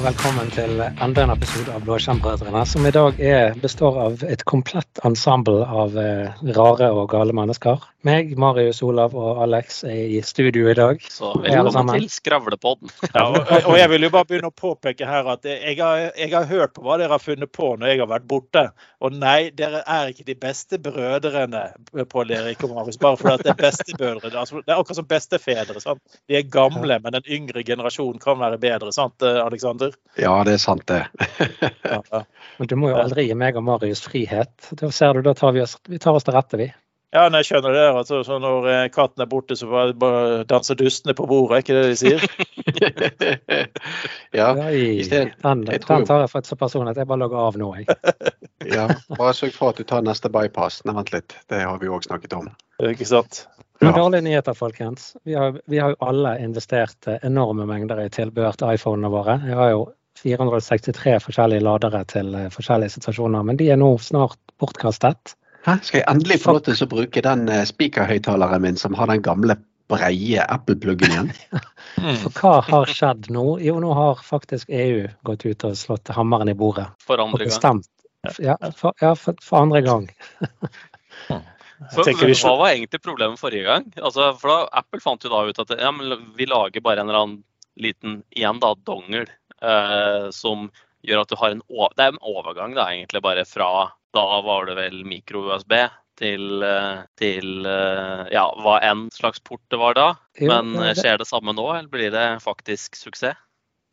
og velkommen til enda en episode av Blåskjermbrødrene, som i dag er, består av et komplett ensemble av eh, rare og gale mennesker. Meg, Marius, Olav og Alex er i studio i dag. Så velkommen til Skravlepodden. Ja, og, og jeg vil jo bare begynne å påpeke her at jeg har, jeg har hørt på hva dere har funnet på når jeg har vært borte. Og nei, dere er ikke de beste brødrene, Pål Erik og Marius. Bare fordi at det er bestebrødre. Altså, det er akkurat som bestefedre. Sant? De er gamle, men den yngre generasjonen kan være bedre. Sant, eh, Aleksander? Ja, det er sant, det. Ja, ja. Men du må jo aldri gi meg og Marius frihet. Da ser du, da tar vi oss, vi tar oss til rette, vi. Ja, nei, jeg skjønner det. Altså, så når eh, katten er borte, så bare, bare danser dustene på bordet. Er ikke det de sier? ja, Ja, i, i sted- den, den tar jeg for et så personlig at jeg bare logger av nå, jeg. ja. Bare sørg for at du tar neste bypass. Nei, vent litt. Det har vi òg snakket om. Ikke sant? Ja. dårlige nyheter, folkens. Vi har, vi har jo alle investert eh, enorme mengder i tilbehør til iPhonene våre. Jeg har jo 463 forskjellige ladere til eh, forskjellige situasjoner, men de er nå snart bortkastet. Hæ? Skal jeg endelig få lov til å bruke den spikerhøyttaleren min som har den gamle breie Apple-pluggen igjen? For hva har skjedd nå? Jo, nå har faktisk EU gått ut og slått hammeren i bordet. For andre gang. Ja, for, ja, for, for andre gang. For, tenker hva var egentlig problemet forrige gang? Altså, for da, Apple fant jo da ut at ja, men vi lager bare en eller annen liten igjen da, dongel eh, som gjør at du har en, det er en overgang da, egentlig bare fra da var det vel mikro-USB til, eh, til eh, ja, hva enn slags port det var da. Men eh, skjer det samme nå, eller blir det faktisk suksess?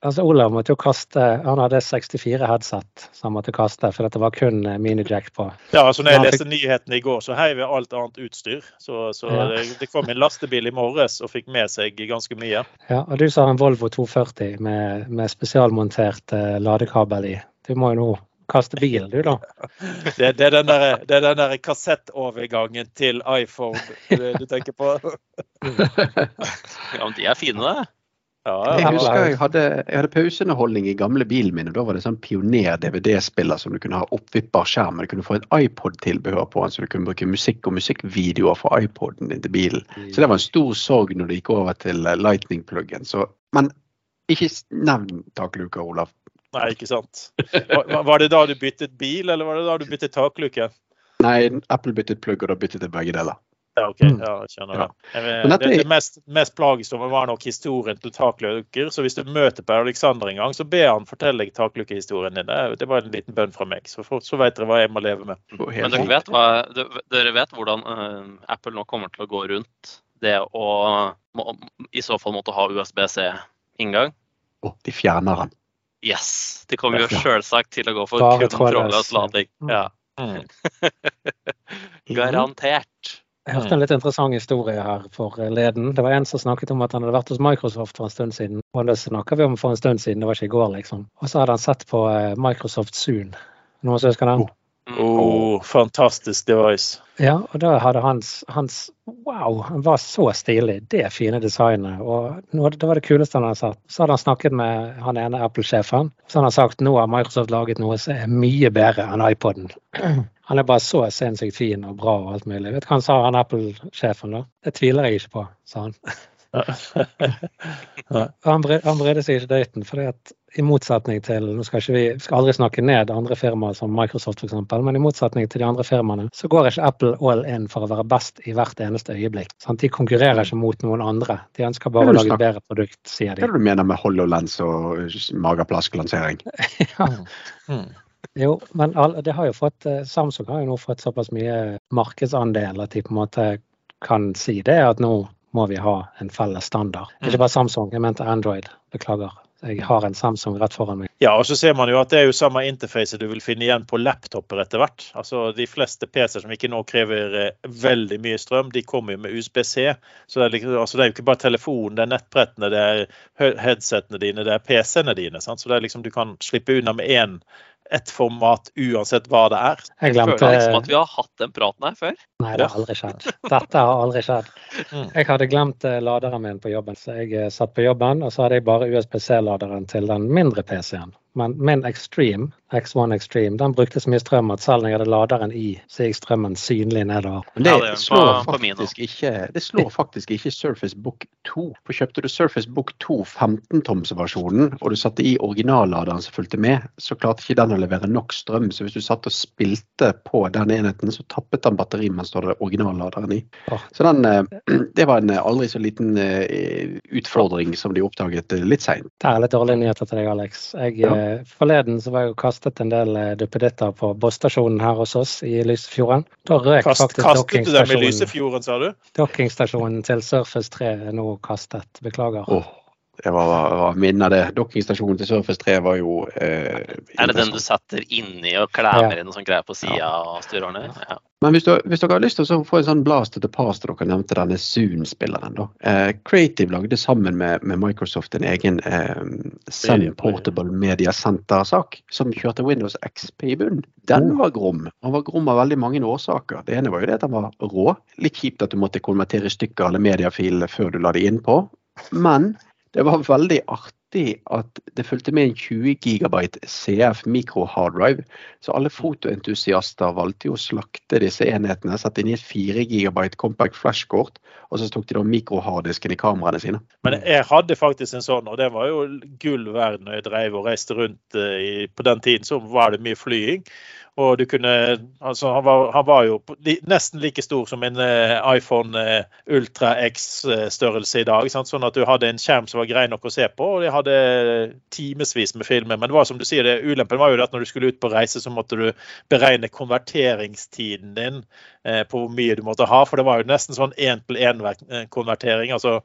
Altså, Olav måtte jo kaste Han hadde 64 headset som han måtte kaste, for det var kun eh, minijack på. Ja, altså når jeg fikk- leste nyhetene i går, så heiv jeg alt annet utstyr. Så, så Ja. det, det kom en lastebil i morges og fikk med seg ganske mye. Ja, og du som har en Volvo 240 med, med spesialmontert uh, ladekabel i. Du må jo nå kaste bilen, du, da. Det, det er den der, det er den der kassettovergangen til iPhone du, du tenker på? Ja, men de er fine, det. Ja, Jeg husker jeg hadde, jeg hadde pauseunderholdning i gamle bilen min, og da var det sånn pioner-DVD-spiller som du kunne ha oppvippbar skjerm. men Du kunne få et iPod-tilbehør på den, så du kunne bruke musikk og musikkvideoer fra iPoden din til bilen. Så det var en stor sorg når det gikk over til eh, lightning-pluggen. Men ikke nevn takluka, Olav. Nei, ikke sant. Var, var det da du byttet bil, eller var det da du byttet takluke? Nei, Apple byttet plugg, og da byttet jeg begge deler. Ja, OK. Mm. Ja, jeg skjønner Ja. det. Men Det, det mest, mest plagsomme var nok historien til Takløker. Så hvis du møter Per Alexander en gang, så be han fortelle deg taklukkehistorien din. Det, det var en liten bønn fra meg. Så, for, så vet dere hva jeg må leve med. Men dere vet, hva, dere vet hvordan uh, Apple nå kommer til å gå rundt det å må, i så fall måtte ha USB-C-inngang? Å, de fjerner den. Yes! De kommer jo Ja. selvsagt til å gå for kun trådløs, lading. Mm. Garantert. Jeg hørte en litt interessant historie her forleden. Det var en som snakket om at han hadde vært hos Microsoft for en stund siden. Og det snakker vi om for en stund siden, det var ikke i går, liksom. Og så hadde han sett på eh, Microsoft Zoom. Noen som husker den? Oh, Oh, fantastisk device. Ja, og da hadde hans, hans Wow, han var så stilig. Det fine designet. Og noe, det var det kuleste han hadde sett. Så hadde han snakket med han ene Apple-sjefen. Så hadde han sagt nå har Microsoft laget noe som er mye bedre enn iPoden. Han er bare så sinnssykt fin og bra og alt mulig. Vet du hva han sa, han Apple-sjefen? da? Det tviler jeg ikke på, sa han. Han, brydde seg ikke døyten. for i motsetning til Nå skal ikke vi skal aldri snakke ned andre firmaer som Microsoft f.eks., men i motsetning til de andre firmaene, så går ikke Apple all in for å være best i hvert eneste øyeblikk. Sant? De konkurrerer ikke mot noen andre. De ønsker bare å lage et bedre produkt, sier de. Hva er det du mener med HoloLens og mageplask-lansering? ja. Mm. Jo, men det har jo fått, eh, Samsung har jo nå fått såpass mye markedsandel at de på en måte kan si det at nå må vi ha en felles standard. Ikke bare Samsung, jeg mente Android. Beklager. Jeg har en Samsung rett foran meg. Ja, og så ser man jo at det er jo samme interface du vil finne igjen på laptoper etter hvert. Altså De fleste PC-er som ikke nå krever eh, veldig mye strøm, de kommer jo med USB-C. Så det er, liksom, altså, det er jo ikke bare telefonen, det er nettbrettene, det er headsettene headsetene dine, det er PC-ene dine. Sant? Så det er liksom, du kan slippe unna med én ett format uansett hva det er. Jeg Jeg glemte føler liksom at vi har hatt den praten her før. Nei, det har aldri skjedd. Dette har aldri skjedd. Mm. Jeg hadde glemt eh, laderen min på jobben, så jeg eh, satt på jobben, og så hadde jeg bare USBC-laderen til den mindre PC-en. Men min Extreme, X1 Extreme. Den brukte så mye strøm at selv når jeg hadde laderen i, så gikk strømmen synlig nedover. Men det, Ja, det slår på- på faktisk ikke, det slår faktisk ikke Surface Book 2. For kjøpte du Surface Book 2 15-tomsversjonen, og du satte i originalladeren som fulgte med, så klarte ikke den å levere nok strøm. Så hvis du satt og spilte på den enheten, så tappet den batteri mens du hadde originalladeren i. Så den, eh, det var en eh, aldri så liten eh, utfordring som de oppdaget litt seint. Det er litt dårlige nyheter til deg, Alex. Jeg, Ja. Forleden så var jeg og kastet en del eh, duppeditter på Boss-stasjonen her hos oss i Lysefjorden. Da røk Kast, faktisk kastet du dem i Lysefjorden, sa du? dokkingstasjonen til Surface 3 er nå kastet. Beklager. Åh, det var, var, var det. Dokkingstasjonen til Surface 3 var jo eh, Er det den du setter inni og klemmer Ja. inn og sånn greier på sida av styreordner? Ja. Men hvis, du, hvis dere har lyst til å få en sånn blast to the past, dere nevnte denne Zoom-spilleren, da. Eh, Creative lagde sammen med, med Microsoft en egen eh, Sun Portable Media Center-sak som kjørte Windows XP i bunnen. Den var grom. Han var grom av veldig mange årsaker. Det ene var jo det at han var rå. Litt kjipt at du måtte konvertere stykker alle mediafilene før du la de inn på. Men det var veldig artig at det fulgte med en 20 gigabyte CF micro harddrive. Så alle fotoentusiaster valgte jo å slakte disse enhetene, Satte inn i et 4 gigabyte compact flashkort, og så tok de da mikroharddisken i kameraene sine. Men jeg hadde faktisk en sånn, og det var jo gull verd når jeg drev og reiste rundt eh, på den tiden. Så var det mye flying. Og du kunne Altså, han var, han var jo nesten like stor som en eh, iPhone eh, Ultra X-størrelse i dag. Sant? Sånn at du hadde en skjerm som var grei nok å se på, og de hadde timevis med filmer. Men det var som du sier, det, ulempen var jo at når du skulle ut på reise, så måtte du beregne konverteringstiden din eh, på hvor mye du måtte ha. For det var jo nesten sånn én-til-én-konvertering. Altså,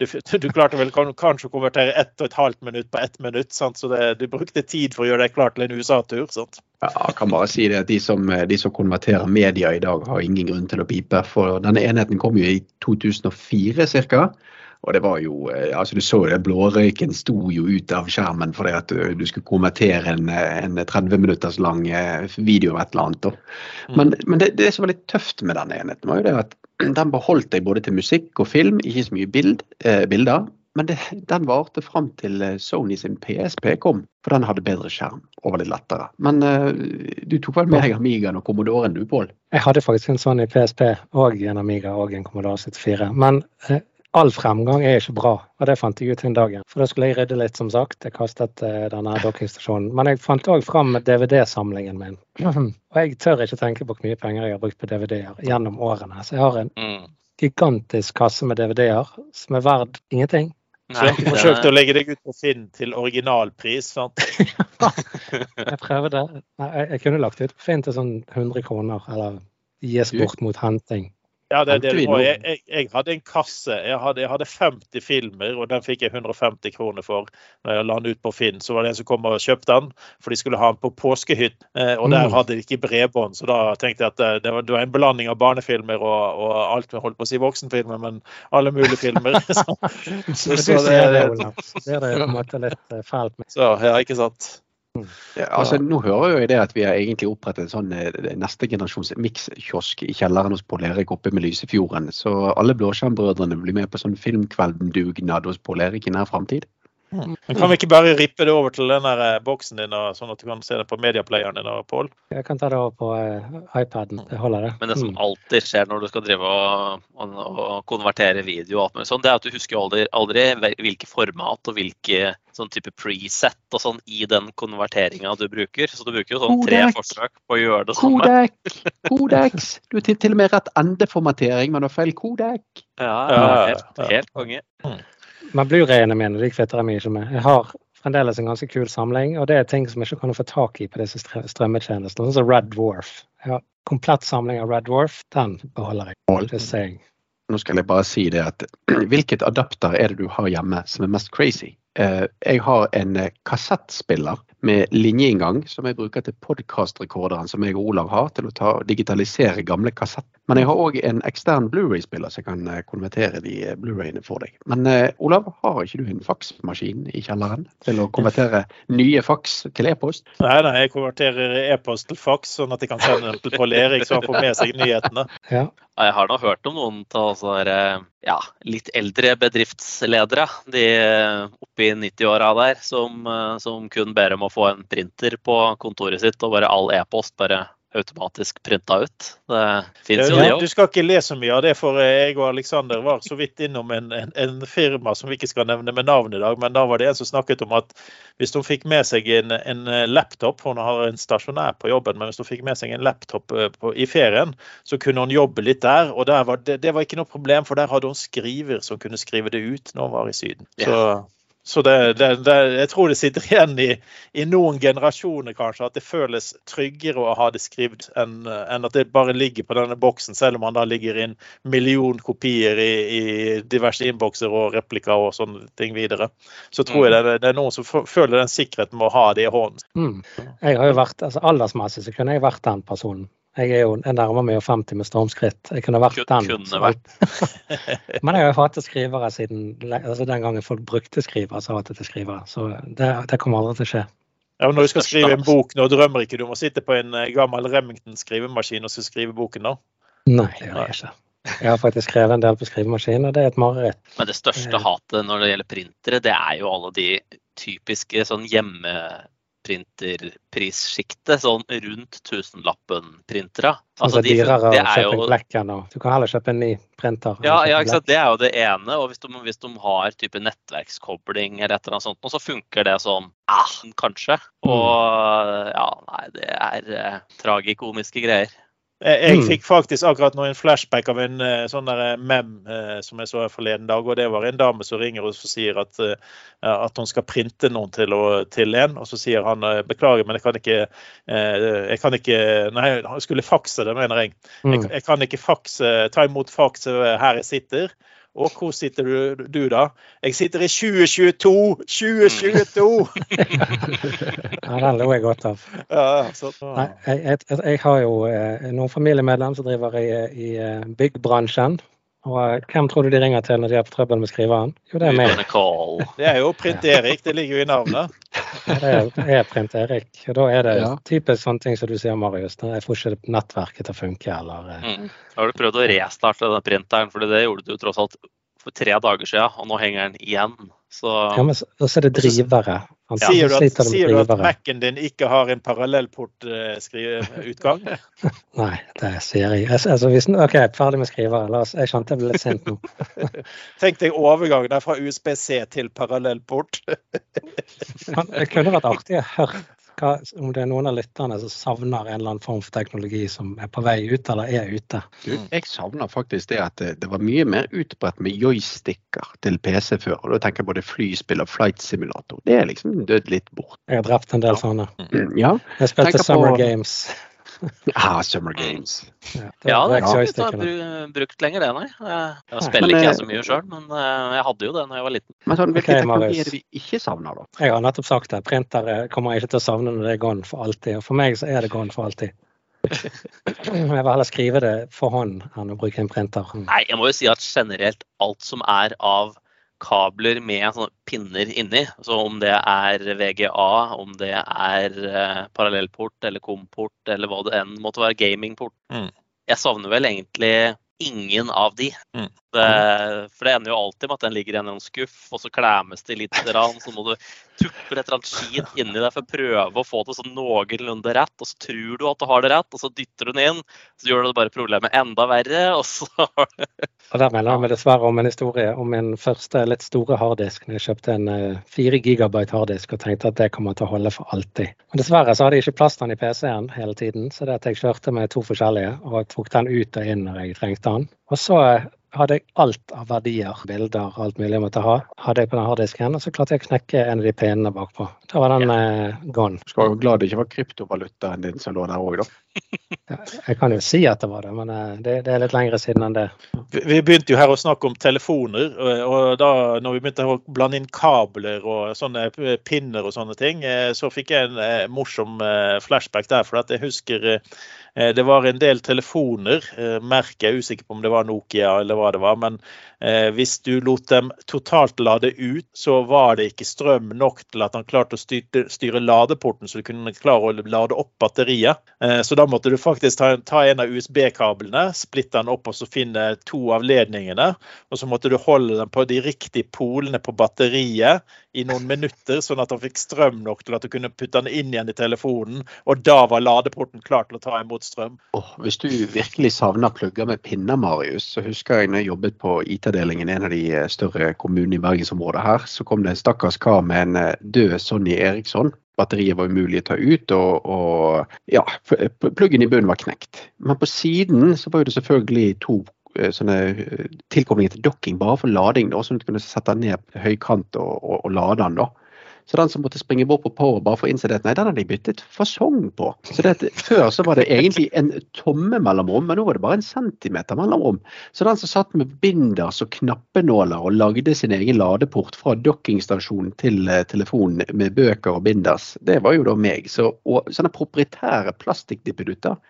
du, du klarte vel kanskje å konvertere ett og et halvt minutt på ett minutt. Sant? Så det, du brukte tid for å gjøre deg klar til en USA-tur. Ja, jeg kan bare si det at de som, de som konverterer media i dag, har ingen grunn til å pipe. For denne enheten kom jo i 2004 ca. Og det var jo, eh, altså Du så det blårøyken sto jo ut av skjermen fordi at du, du skulle kommentere en, en 30 minutters lang eh, video av et eller annet. da. Men, men det, det som var litt tøft med denne enheten, var jo det at den beholdt deg både til musikk og film, ikke så mye bild, eh, bilder. Men det, den varte fram til eh, Sony sin PSP kom, for den hadde bedre skjerm og var litt lettere. Men eh, du tok vel med deg Amigaen og Commodoren du, Pål? Jeg hadde faktisk en sånn i PSP og en Amiga og en Commodore 74. Men eh, all fremgang er ikke bra, og det fant jeg ut den dagen. For da skulle jeg rydde litt, som sagt. Jeg kastet eh, denne dokkingstasjonen. Men jeg fant òg fram DVD-samlingen min. og jeg tør ikke tenke på hvor mye penger jeg har brukt på DVD-er gjennom årene. Så jeg har en Mm. gigantisk kasse med DVD-er som er verd ingenting. Så du forsøkt å legge deg ut på Finn til originalpris. sant? Jeg prøvde. Nei, jeg, jeg kunne lagt ut på Finn til sånn 100 kroner, eller gis bort mot henting. Ja, det det? Jeg, jeg, jeg hadde en kasse. Jeg hadde, jeg hadde 50 filmer, og den fikk jeg 150 kroner for når jeg la den ut på Finn. Så var det en som kom og kjøpte den, for de skulle ha den på påskehytt. Eh, og der Mm. hadde de ikke bredbånd, så da tenkte jeg at det, det, var, det var en blanding av barnefilmer og, og alt vi holdt på å si voksenfilmer, men alle mulige filmer. så, så, så, det, det, det, er det på en måte litt eh, fælt. med- så ja, ikke sant. Ja, altså, nå hører jo jeg det at vi har egentlig opprettet en sånn eh, neste generasjons mikskiosk i kjelleren hos Pål Erik oppe med Lysefjorden. Så alle Blåskjermbrødrene blir med på sånn filmkvelddugnad hos Pål Erik i nær framtid. Men kan vi ikke bare rippe det over til den der eh, boksen din, sånn at du kan se det på mediaplayeren din, Paul? Jeg kan ta det over på uh, iPaden. Det holder, det. Men det som Mm. alltid skjer når du skal drive og, og, og konvertere video, og alt mulig sånn, det er at du husker aldri, aldri hvilke format og hvilke sånn type preset og sånn i den konverteringa du bruker. Så du bruker jo sånn tre Kodak. forsøk på å gjøre det samme. Kodek! Kodex! Du har til, til og med rett endeformatering, men du har feil kodek. Ja, Ja, helt, ja. helt konge. Men Blu-rayene mine de kvitter jeg meg ikke med. Jeg har fremdeles en ganske kul samling, og det er ting som jeg ikke kan få tak i på disse strømmetjenestene, sånn som Red Dwarf. Jeg har komplett samling av Red Dwarf. Den beholder jeg. Nå skal jeg bare si det at hvilket adapter er det du har hjemme som er mest crazy? Eh, jeg har en eh, kassettspiller med linjeinngang som jeg bruker til podkastrekorderen som jeg og Olav har til å ta, digitalisere gamle kassetter. Men jeg har òg en ekstern Blu-ray-spiller som kan eh, konvertere de eh, Blu-rayene for deg. Men eh, Olav, har ikke du en faksmaskin i kjelleren til å konvertere nye faks til e-post? Nei, nei, jeg konverterer e-post til faks, sånn at jeg kan sende den til Pål Erik, så han får med seg nyhetene. Ja. Ja, Jeg har nå hørt om noen av altså, ja, litt eldre bedriftsledere, de eh, oppi 90-åra der, som, eh, som kun ber om å få en printer på kontoret sitt og bare all e-post bare automatisk printa ut. Det fins jo det òg. du skal ikke le så mye av det, for jeg og Alexander var så vidt innom en, en, en firma som vi ikke skal nevne med navn i dag, men da var det en som snakket om at hvis hun fikk med seg en, en laptop, for hun har en stasjonær på jobben, men hvis hun fikk med seg en laptop eh, på, i ferien, så kunne hun jobbe litt der. Og der var det, det var ikke noe problem, for der hadde hun skriver som kunne skrive det ut når hun var i Syden. Så, så det, det, det, jeg tror det sitter igjen i, i noen generasjoner kanskje, at det føles tryggere å ha det skrevet enn enn at det bare ligger på denne boksen, selv om man da ligger inn million kopier i, i diverse innbokser og replikker og sånne ting videre. Så tror jeg det, det er noen som føler den sikkerheten med å ha det i hånden. Mm. Jeg har jo vært, altså Aldersmessig så kunne jeg vært den personen. Jeg er jo jeg nærmer meg jo 50 med stormskritt. Jeg kunne vært den. kunne vært. Men jeg har jo hatt skrivere siden altså den gangen folk brukte skrivere, så har jeg hatt skrivere. Så det, det kommer aldri til å skje. Ja, når du skal skrive en bok, nå drømmer ikke du om å sitte på en eh, gammel Remington skrivemaskin og så skrive boken da? Nei, det gjør jeg ikke. Jeg har faktisk skrevet en del på skrivemaskin, og det er et mareritt. Men det største hatet når det gjelder printere, det er jo alle de typiske sånn hjemmeprinterprissjiktet. Sånn rundt tusenlappen-printere. Sånn Altså, det er dyrere å er kjøpe jo en enn Du kan heller kjøpe en ny printer. ja, ja? Det er jo det ene. Og hvis de, hvis de har type nettverkskobling eller et eller annet sånt, så funker det sånn ah, kanskje. Mm. Og ja, nei, det er eh, tragikomiske greier. Jeg, jeg Mm. fikk faktisk akkurat nå en flashback av en eh, sånn der mem eh, som jeg så her forleden dag. og Det var en dame som ringer og sier at, eh, at hun skal printe noen til, å, til en. Og så sier han eh, beklager, men jeg kan ikke eh, jeg kan ikke, Nei, han skulle fakse det, mener jeg. Jeg, Mm. jeg kan ikke fakse, ta imot faks her jeg sitter. Og hvor sitter du, du da? Jeg sitter i 2022! 2022! Ja, den lo jeg godt av. Ja, så, Nei, jeg, jeg, jeg har jo eh, noen familiemedlem som driver i, i eh, byggbransjen. Og eh, hvem tror du de ringer til når de har trøbbel med skriveren? Jo, det er meg. Det er jo Print-Erik, det ligger jo i navnet. Det er, det er Print Erik. Og da er det Ja. typisk sånne ting som du sier, Marius. da Jeg får ikke nettverket til å funke, eller eh, Mm. Har du prøvd å restarte den printeren? For det gjorde du tross alt for tre dager siden, og nå henger den igjen. Så Ja, men så så er det drivere. Han Sier du at, sier du at. Mac-en din ikke har en parallellportutgang? Nei, det sier jeg. Jeg- Altså, hvis, OK, ferdig med skrivere. La oss, jeg skjønte jeg ble litt sint nå. Tenk deg overgangen der fra USBC til parallellport. Det kunne vært artig å høre hva, om det er noen av lytterne som savner en eller annen form for teknologi som er på vei ut, eller er ute. Du, jeg savner faktisk det at det, det var mye mer utbredt med joysticker til PC før. og Da tenker jeg både flyspill og flight simulator. Det er liksom dødd litt bort. Jeg har drept en del Ja. sånne. Ja, Jeg spilte Tenker på- Summer Games. ah, Summer Games. Ja, det ja, det har jeg ikke joystickene. bru- brukt lenger, det, nei. Jeg, spiller Men, ikke eh, jeg så mye sjøl, men eh, jeg hadde jo det da jeg var liten. Men sånn, Hvilke okay, teknologier Marius. er vi ikke savner, da? Jeg har nettopp sagt det. Printere kommer jeg ikke til å savne når det er gone for alltid. Og for meg så er det gone for alltid. Jeg vil heller skrive det for hånd enn å bruke en printer. Nei, jeg må jo si at generelt alt som er av kabler med sånne pinner inni, så om det er VGA, om det er eh, parallellport eller komport eller hva det enn måtte være, gamingport. Mm. Jeg savner vel egentlig ingen av de. Mm. Det, for det ender jo alltid med at den ligger i en skuff, og så klemmes det litt, så må du tukle et eller annet skit inni deg for å prøve å få det sånn noenlunde rett, og så tror du at du har det rett, og så dytter du den inn, så gjør det bare problemet enda verre, og så Og der melder jeg meg dessverre om en historie om min første litt store harddisk. Jeg kjøpte en eh, 4 gigabyte harddisk og tenkte at det kommer til å holde for alltid. Men dessverre så hadde jeg ikke plass til den i PC-en hele tiden, så det at jeg kjørte med to forskjellige og tok den ut og inn når jeg trengte den. Og så eh, hadde jeg alt av verdier, bilder, alt mulig jeg måtte ha, hadde jeg på den harddisken. Og så klarte jeg å knekke en av de pinnene bakpå. Da var den ja. gone. Du skal være glad det ikke var kryptovalutaen din som lå der òg, da. Jeg kan jo si at det var det, men eh, det, det er litt lengre siden enn det. Vi begynte jo her å snakke om telefoner. og- og da når vi begynte å blande inn kabler og sånne pinner og sånne ting, eh, så fikk jeg en eh, morsom eh, flashback der. For at jeg husker eh, det var en del telefoner, merker jeg er usikker på om det var Nokia eller hva det var, men eh, hvis du lot dem totalt lade ut, så var det ikke strøm nok til at han klarte å styre, styre ladeporten, så du kunne klare å lade opp batteriet. Eh, så da måtte du faktisk ta, ta en av USB-kablene, splitte den opp og så finne to av ledningene. Og så måtte du holde den på de riktige polene på batteriet i noen minutter, sånn at han fikk strøm nok til at du kunne putte den inn igjen i telefonen. Og da var ladeporten klar til å ta imot strøm. Oh, hvis du virkelig savner plugger med pinner, Marius, så husker jeg når jeg jobbet på IT-avdelingen i en av de eh, større kommunene i bergensområdet her, så kom det en stakkars kar med en eh, død Sonny Eriksson batteriet var umulig å ta ut, og, og ja, pluggen i bunnen var knekt. Men på siden så var det selvfølgelig to eh, sånne eh, tilkoblinger til dokking bare for lading, da, sånn at du kunne sette den ned høykant og, og, og lade den. da. Så den som måtte springe bort på Power bare for å innse det, nei, den hadde de byttet fasong på. Så det, Før så var det egentlig en tomme mellomrom, men nå var det bare en centimeter mellomrom. Så den som satt med binders og knappenåler og lagde sin egen ladeport fra dokkingstasjonen til eh, telefonen med bøker og binders, det var jo da meg. Så, og sånne proprietære plastikkdippedutter,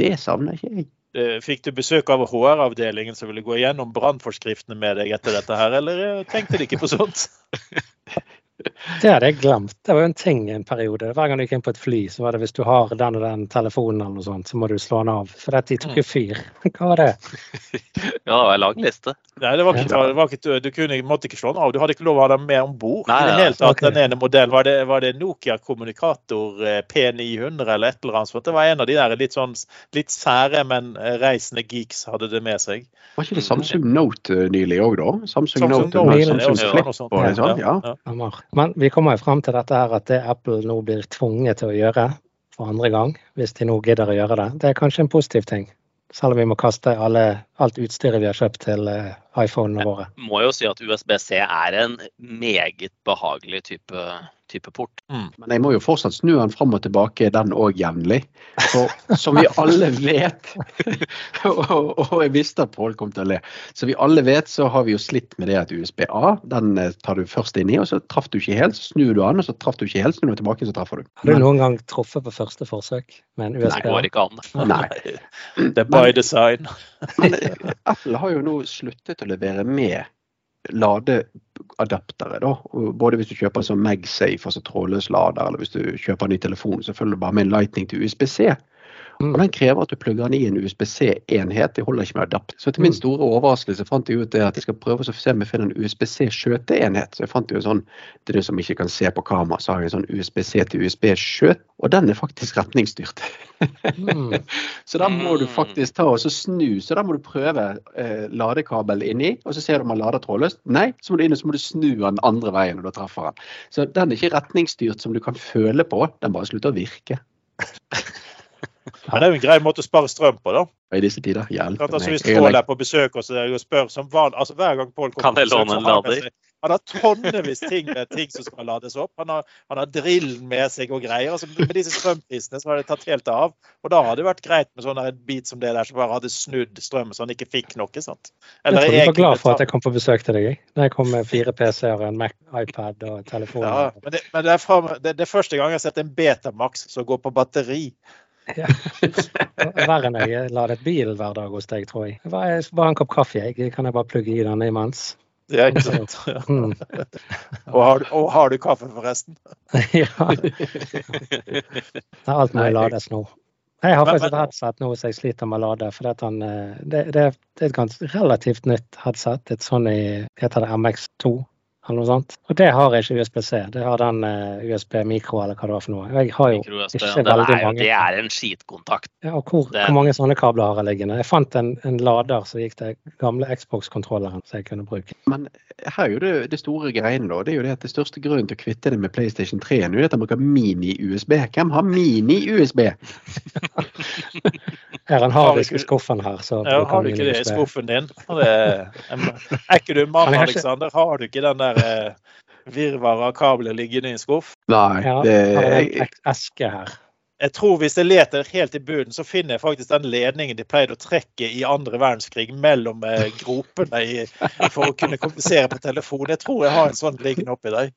det savner ikke jeg. Eh, fikk du besøk av HR-avdelingen som ville gå igjennom brannforskriftene med deg etter dette her, eller eh, tenkte de ikke på sånt? Det hadde jeg glemt. Det var jo en ting en periode. Hver gang du gikk inn på et fly, så var det hvis du har den og den telefonen eller noe sånt, så må du slå den av. For dette tok jo mm. fyr. Hva var det? ja, det var en lang liste. Nei, det var ikke, det var ikke, du kunne, måtte ikke slå den av. Du hadde ikke lov å ha den med om bord. Okay. Den ene modellen, var det, var det Nokia kommunikator eh, P900 eller et eller annet sånt? Det var en av de der litt sånn litt sære, men eh, reisende geeks hadde det med seg. Var ikke det Samsung Note nylig òg, da? Samsung, Samsung Note, Note, Samsung Flip og sånn? Ja. ja. Men vi kommer jo frem til dette her at det Apple nå blir tvunget til å gjøre for andre gang, hvis de nå gidder å gjøre det, det er kanskje en positiv ting. Selv om vi må kaste alle, alt utstyret vi har kjøpt til uh, iPhonene våre. Jeg må jo si at USB-C er en meget behagelig type type port. Mm. Men jeg må jo fortsatt snu den fram og tilbake, den òg jevnlig. For som vi alle vet, og, og, jeg visste at Pål kom til å le, så vi alle vet så har vi jo slitt med det at USB-A, den eh, tar du først inn i, og så traff du ikke helt, så snur du an, og så traff du ikke helt, snur du tilbake, så treffer du. Har du noen gang truffet på første forsøk med en USB-A? Nei, det går ikke an. Nei. Det er by design. Men Apple har jo nå sluttet å levere med ladeadaptere. da, Både hvis du kjøper sånn MagSafe, altså trådløs lader, eller hvis du kjøper en ny telefon, så følger du bare med en Lightning til USB-C. Mm. Og Den krever at du plugger den i en USBC-enhet. Det holder ikke med adapt. Så til min mm. store overraskelse fant jeg ut det at jeg skal prøve å se om jeg finner en USBC-skjøteenhet. Så jeg fant jo sånn, Til du som ikke kan se på kamera, så har jeg en sånn USBC til USB-skjøt. Og den er faktisk retningsstyrt. Mm. så da må du faktisk ta og snu. Så da må du prøve eh, ladekabel inni, og så ser du om den lader trådløst. Nei, så må du inn og så må du snu den andre veien når du treffer den. Så den er ikke retningsstyrt som du kan føle på, den bare slutter å virke. Men det er jo en grei måte å spare strøm på, da. I disse tider. Hjelp. Altså, hvis Pål er på besøk og spør som van, altså Hver gang Pål kommer på besøk, så har han, han har tonnevis ting med ting som skal lades opp. Han har, han har drillen med seg og greier. Altså, med disse strømprisene så har det tatt helt av. Og da hadde det vært greit med sånn en bit som det der som bare hadde snudd strømmen så han ikke fikk noe. sant? Eller, jeg tror du var glad for at jeg kom på besøk til deg. Da jeg kom med fire PC-er, en Mac, iPad og telefon. Ja, men, det, men det, er fra, det, det, er første gang jeg har sett en Betamax som går på batteri. Ja. Verre enn jeg ladet bil hver dag hos deg, tror jeg. Bare, bare en kopp kaffe. Jeg. Kan jeg bare plugge i den imens? Det er ikke sant. Ja. Mm. og, har du, og, har du, kaffe, forresten? ja. Alt må lades nå. Jeg har faktisk et headset nå som jeg sliter med å lade. for eh, det, det, det, er et relativt nytt headset. Et sånn i, heter det MX2 eller noe sånt. Og det har ikke USB-C. Det har den uh, eh, USB mikro eller hva det var for noe. Jeg har jo ikke veldig mange. Det er en skitkontakt. Ja, og hvor, hvor, mange sånne kabler har jeg liggende? Jeg fant en, en lader som gikk til gamle Xbox-kontrolleren som jeg kunne bruke. Men her er jo det, det store greiene, da. Det er jo det at det største grunnen til å kvitte det med PlayStation 3 nå er at de bruker mini-USB. Hvem har mini-USB? Her har harddisk i skuffen her. Så ja, har du ikke det i skuffen din? Det, er ikke du mann, Alexander? Har du ikke den der eh, virvaret av kabler liggende i en skuff? Nei, det er en eske her. Jeg tror Hvis jeg leter helt i bunnen, så finner jeg faktisk den ledningen de pleide å trekke i andre verdenskrig mellom eh, gropene i, for å kunne kompensere på telefon. Jeg tror jeg har en sånn liggende oppi der.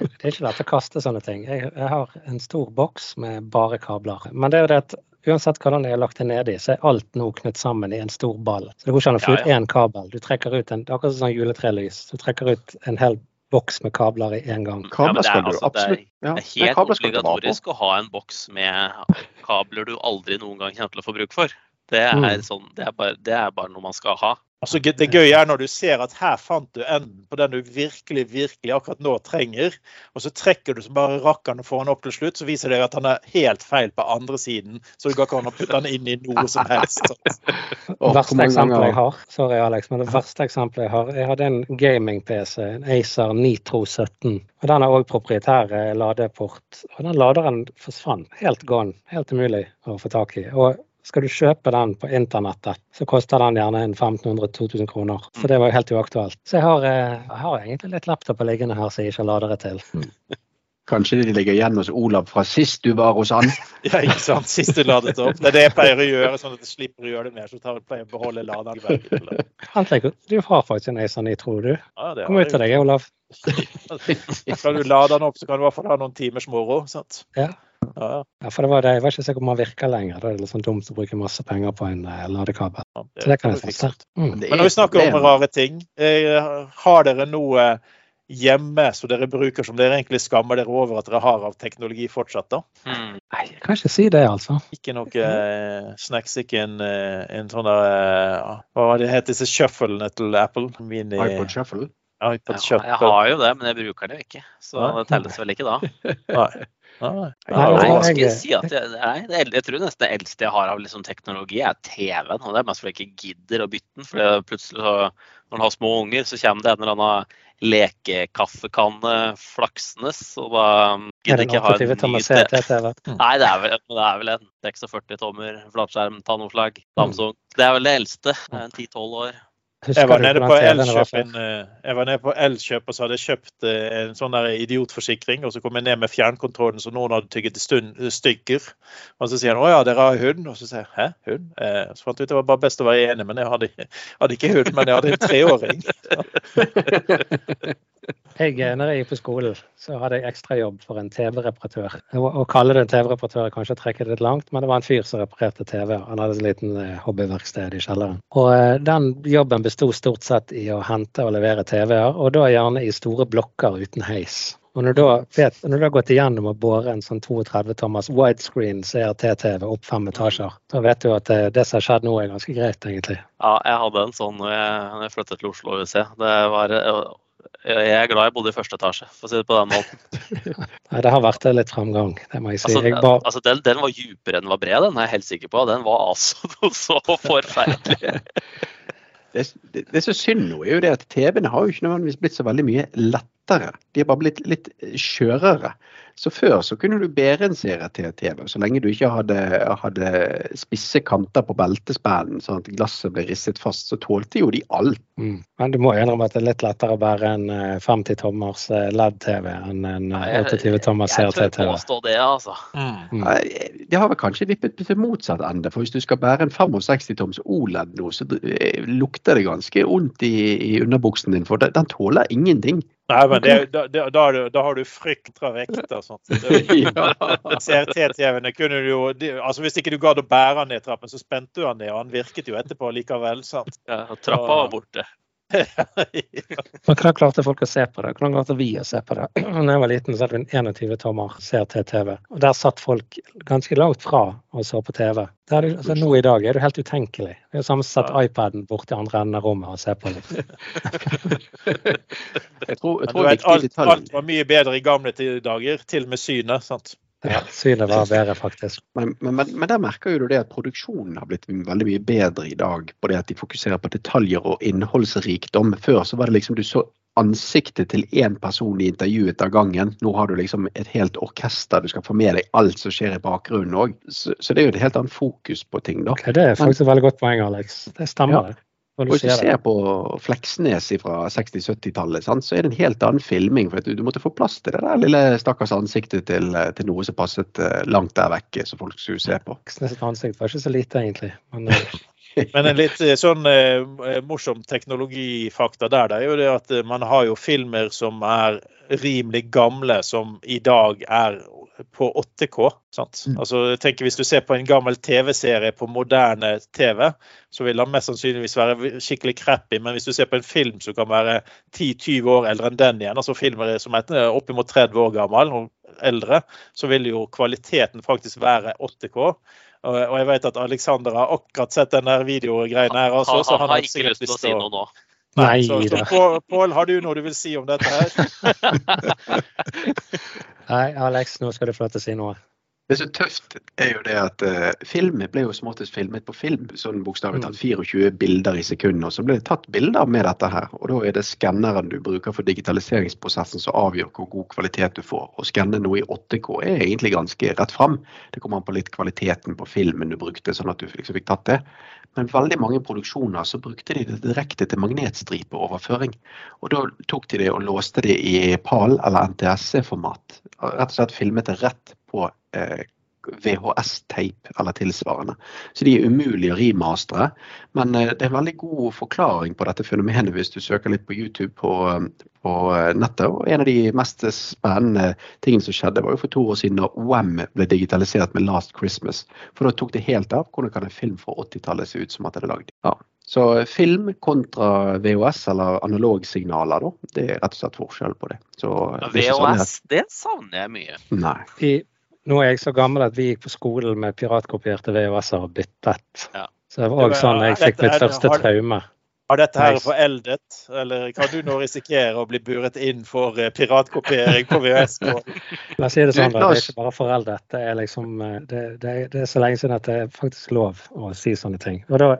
Det er ikke lett å kaste sånne ting. Jeg, jeg, har en stor boks med bare kabler. Men det er jo det at uansett hva den har lagt ned nedi, så er alt nå knytt sammen i en stor ball. Så det går ikke an å få ut én kabel. Du trekker ut en, Det er akkurat som sånn juletrelys. Du trekker ut en hel boks med kabler i én gang. Kabler skal ja, du altså, absolutt Det er, det er helt obligatorisk å ha en boks med kabler du aldri noen gang kommer til å få bruk for. Det er, Mm. sånn, det er, bare, det er bare noe man skal ha. Altså, det gøye er når du ser at her fant du enden på den du virkelig virkelig akkurat nå trenger, og så trekker du som bare rakkeren og får han opp til slutt, så viser det at han er helt feil på andre siden. Så du går ikke an å putte han inn i noe som helst. det verste eksempelet jeg har Sorry, Alex, men det verste eksempelet jeg har Jeg hadde en gaming-PC, en Acer Nitro 17. og Den har òg proprietær eh, ladeport. Og den laderen forsvant. Helt gone. Helt umulig å få tak i. Og skal du kjøpe den på internettet, så koster den gjerne 1500-2000 kroner. Så det var jo helt uaktuelt. Så jeg har, eh, jeg har egentlig litt laptoper liggende her som jeg ikke lader det til. Kanskje de ligger igjen hos Olav fra sist du var hos han. Ja, ikke sant? Sist du ladet opp. Det er det jeg pleier å gjøre, sånn at jeg slipper å gjøre det mer. Så tar jeg pleier å beholde laderen. Han tenker, Du har faktisk en Acer tror du. Ja, Kom ut til deg, Olav. Skal du lade den opp, så kan du i hvert fall ha noen timers moro. Sant? Ja. Ja, for det var det. Jeg var ikke sikker om han virka lenger. Da er det litt sånn dumt å bruke masse penger på en eh, ladekabel. ja, Så det kan jeg vi Mm. Men når vi er snakker om rare ting, eh, har dere noe hjemme som dere bruker som dere egentlig skammer dere over at dere har av teknologi fortsatt? da? Mm. Nei, jeg kan ikke si det, altså. Ikke noe eh, snacks, ikke en, eh, en sånn der eh, Hva var det het disse shufflene til Apple? Mini, iPod Shuffle. iPod Ja, Shuffle. jeg har jo det, men jeg bruker det jo ikke. Så Nei. det telles vel ikke da. Nei. Nei. Nei, jeg, jeg- si at jeg, nei, jeg tror nesten det eldste jeg har av liksom teknologi, er TV-en. Og det er mest fordi jeg ikke gidder å bytte den. For plutselig, så, når man har små unger, så kommer det en eller annen lekekaffekanne flaksende. Og da gidder det jeg ikke en ha en ny TV. CT-TV? Nei, det er, vel, det er vel en 46 tommer flatskjerm, Tanoflagg, Samsung. Det er vel det eldste. Det er en 10-12 år. Husker Jeg var nede på Elkjøp før? en, eh, jeg var nede på Elkjøp og så hadde jeg kjøpt eh, en sånn der idiotforsikring. Og så kom jeg ned med fjernkontrollen som noen hadde tygget i stykker. Og så sier han å ja, dere har hund. Og så sier jeg hæ, hund? Eh, så fant jeg ut det var bare best å være enig, men jeg hadde, hadde ikke hund, men jeg hadde en treåring. Jeg, eh, når jeg gikk på skolen, så hadde jeg ekstrajobb for en TV-reparatør. Å å kalle det en TV-reparatør er kanskje å trekke det litt langt, men det var en fyr som reparerte TV. Han hadde et liten eh, hobbyverksted i kjelleren. Og eh, den jobben besto stort sett i å hente og levere TV-er, og da gjerne i store blokker uten heis. Og når du vet, når du har gått igjennom og båret en sånn 32 tommers widescreen CRT-TV opp fem etasjer, da vet du at det, det som har skjedd nå, er ganske greit, egentlig. Ja, jeg hadde en sånn når jeg, jeg flyttet til Oslo UC. Det var, eh, jeg er glad jeg bodde i første etasje, for å si det på den måten. Nei, det har vært litt framgang, det må jeg si. Altså, Jeg bare... altså den, den var djupere enn den var bred, den er jeg helt sikker på. Den var altså noe så forferdelig. Det, det, det som er synd nå, er jo det at TV-ene har jo ikke nødvendigvis blitt så veldig mye lettere. De har bare blitt litt skjørere. Så før så kunne du bære en CRT-TV, så lenge du ikke hadde, hadde spisse kanter på beltespennen, sånn at glasset ble risset fast, så tålte jo de alt. mm. Men du må jo innrømme at det er litt lettere å bære en eh, 50 tommers eh, LED-TV enn en eh, 28 tommers Jeg tør CRT-TV. påstå det, altså. Mm. Nei, Det har vel kanskje vippet til motsatt ende. For hvis du skal bære en 65 toms OLED nå, så eh, lukter det ganske ondt i, i underbuksen din, for den, den tåler ingenting. Nei, men det, da, da, da, har du- da har du frykt fra vekter og sånt. CRT-TV-ene kunne du jo de, altså Hvis ikke du gadd å bære han ned trappen, så spente du han ned, og han virket jo etterpå likevel. sant? Ja, trappa var borte. Men hvordan klarte folk å se på det? Hvordan klarte vi å se på det? Da jeg var liten, så hadde vi en 21 tommer CRT-TV. Og der satt folk ganske langt fra og så på TV. Det er, altså, nå i dag er det helt utenkelig. Det er jo samme som å sette iPaden borti andre enden av rommet og se på det. Jeg tror, jeg tror vet, alt, alt var mye bedre i gamle dager, til og med synet. sant? Ja, synet var bedre, faktisk. Men, men, men, men der merker jo du det at produksjonen har blitt veldig mye bedre i dag. På det at de fokuserer på detaljer og innholdsrikdom. Før så var det liksom du så ansiktet til én person i intervjuet av gangen. Nå har du liksom et helt orkester. Du skal få med deg alt som skjer i bakgrunnen òg. Så, så det er jo et helt annet fokus på ting, da. Okay, det er faktisk et veldig godt poeng, Alex. Det stemmer, Ja. det. Når du hvis du ser på Fleksnes fra 60-70-tallet, så er det en helt annen filming. for at du, måtte få plass til det der lille stakkars ansiktet til, til noe som passet eh, langt der vekke, som folk skulle se på. Fleksnes' ansikt var ikke så lite, egentlig. Men eh, Men en litt eh, sånn eh, morsom teknologifakta der, det er jo det at eh, man har jo filmer som er rimelig gamle, som i dag er på 8K. sant? Mm. Altså, jeg tenker Hvis du ser på en gammel TV-serie på moderne TV, så vil den mest sannsynligvis være skikkelig crappy. Men hvis du ser på en film som kan være 10-20 år eldre enn den igjen, altså filmer som er oppimot 30 år gammel og eldre, så vil jo kvaliteten faktisk være 8K. Og jeg vet at Alexander har akkurat sett denne videogreiene her også. så han, han har ikke lyst til å si noe nå. Nei, så, så Pål, har du noe du vil si om dette her? Nei, Alex, nå skal du få lov til å si noe. Det som er tøft, er jo det at uh, film ble jo som oftest filmet på film. Sånn bokstavelig talt 24 mm. bilder i sekundet. Og så ble det tatt bilder med dette her. Og da er det skanneren du bruker for digitaliseringsprosessen som avgjør hvor god kvalitet du får. Å skanne noe i 8K er egentlig ganske rett fram. Det kommer an på litt kvaliteten på filmen du brukte, sånn at du liksom fikk tatt det. Men veldig mange produksjoner så brukte de det direkte til magnetstripeoverføring. Og da tok de det og låste det i PAL eller NTSC-format. Rett og slett filmet det rett på eh, VHS-teip eller tilsvarende. Så de er umulige å remastere. Men eh, det er en veldig god forklaring på dette fenomenet hvis du søker litt på YouTube på, på eh, nettet. Og en av de mest spennende tingene som skjedde, var jo for to år siden da Wam ble digitalisert med 'Last Christmas'. For da tok det helt av. Hvordan kan en film fra 80-tallet se ut som at det er lagd? Ja. Så film kontra VHS eller analogsignaler, da. Det er rett og slett forskjell på det. Så, VHS, det savner jeg mye. Nei. I nå er jeg så gammel at vi gikk på skolen med piratkopierte VHS-er og byttet. Ja. Så det var òg sånn jeg fikk mitt første traume. Har dette her foreldet, eller kan du nå risikere å bli buret inn for eh, piratkopiering på VHS? La oss si det sånn, det er ikke bare foreldet. Det er, liksom, eh, det, det, det er så lenge siden at det er faktisk lov å si sånne ting. Og da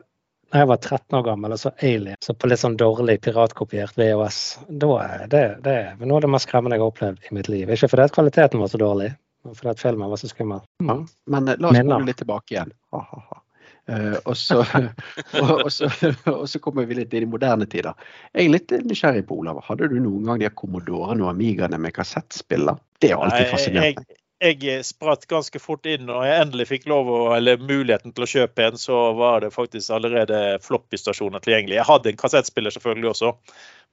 når jeg var 13 år gammel og så Alien, så på litt sånn dårlig piratkopiert VHS da, det, det er noe av det mest skremmende jeg har opplevd i mitt liv. Ikke fordi kvaliteten var så dårlig, fordi at filmen var så skummel. Ja, men eh, la oss gå litt tilbake igjen. Ha, ha, ha. Uh, og, så, og, og, så, og, så, kommer vi litt inn i moderne tider. Jeg er litt nysgjerrig på, Olav. Hadde du noen gang de Commodorene og Amigaene med kassettspiller? Det har alltid fascinert meg jeg spratt ganske fort inn, og jeg endelig fikk lov å, eller muligheten til å kjøpe en, så var det faktisk allerede floppy-stasjoner tilgjengelig. Jeg hadde en kassettspiller selvfølgelig også,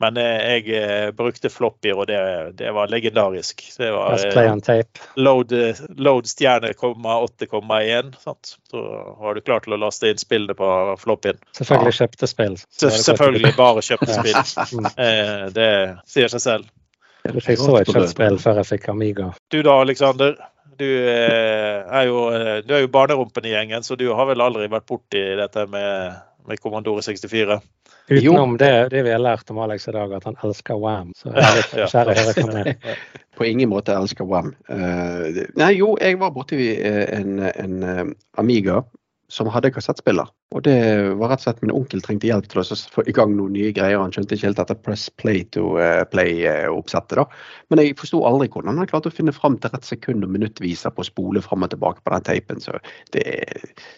men eh, jeg eh, brukte floppy, og det, det, var legendarisk. Det var eh, load, load stjerne 8,1. Så var du klar til å laste inn spillene på floppyen. Selvfølgelig kjøpte spill. Selvfølgelig bare kjøpte spill. det sier seg selv. Jeg fikk så et kjøttspill før jeg fikk Amiga. Du da, Aleksander. Du eh, er jo, eh, du er jo barnerumpen i gjengen, så du har vel aldri vært borti dette med, med Kommandore 64? Utenom det, det, vi har lært om Alex i dag, at han elsker Wam. Så jeg er litt nysgjerrig på hva det er. På ingen måte elsker Wam. Uh, nei, jo, jeg var borti en, en Amiga som hadde kassettspiller. Og det var rett og slett min onkel trengte hjelp til å få i gang noen nye greier. Han skjønte ikke helt dette press play to eh, play-oppsettet. da. Men jeg forsto aldri hvordan han klarte å finne fram til rett sekund og minuttviser på å spole fram og tilbake på den teipen. Så det,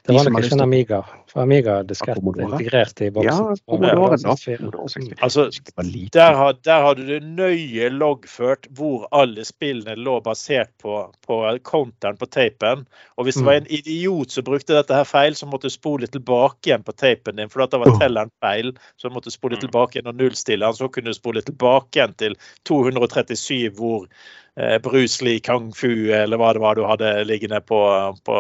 det var nok ikke en Amiga. For Amiga er diskett integrert i boksen. Ja, Commodore, da. Altså, der, der hadde du nøye loggført hvor alle spillene lå basert på, på counteren på teipen. Og hvis det var mm. en idiot som brukte dette her feil, så måtte du spole tilbake tilbake igjen på tapen din, for da var telleren feil. Så du måtte spole mm. tilbake igjen og nullstille den. Så kunne du spole tilbake igjen til 237, hvor eh, Bruce Lee, Kung Fu eller hva det var du hadde liggende på, på,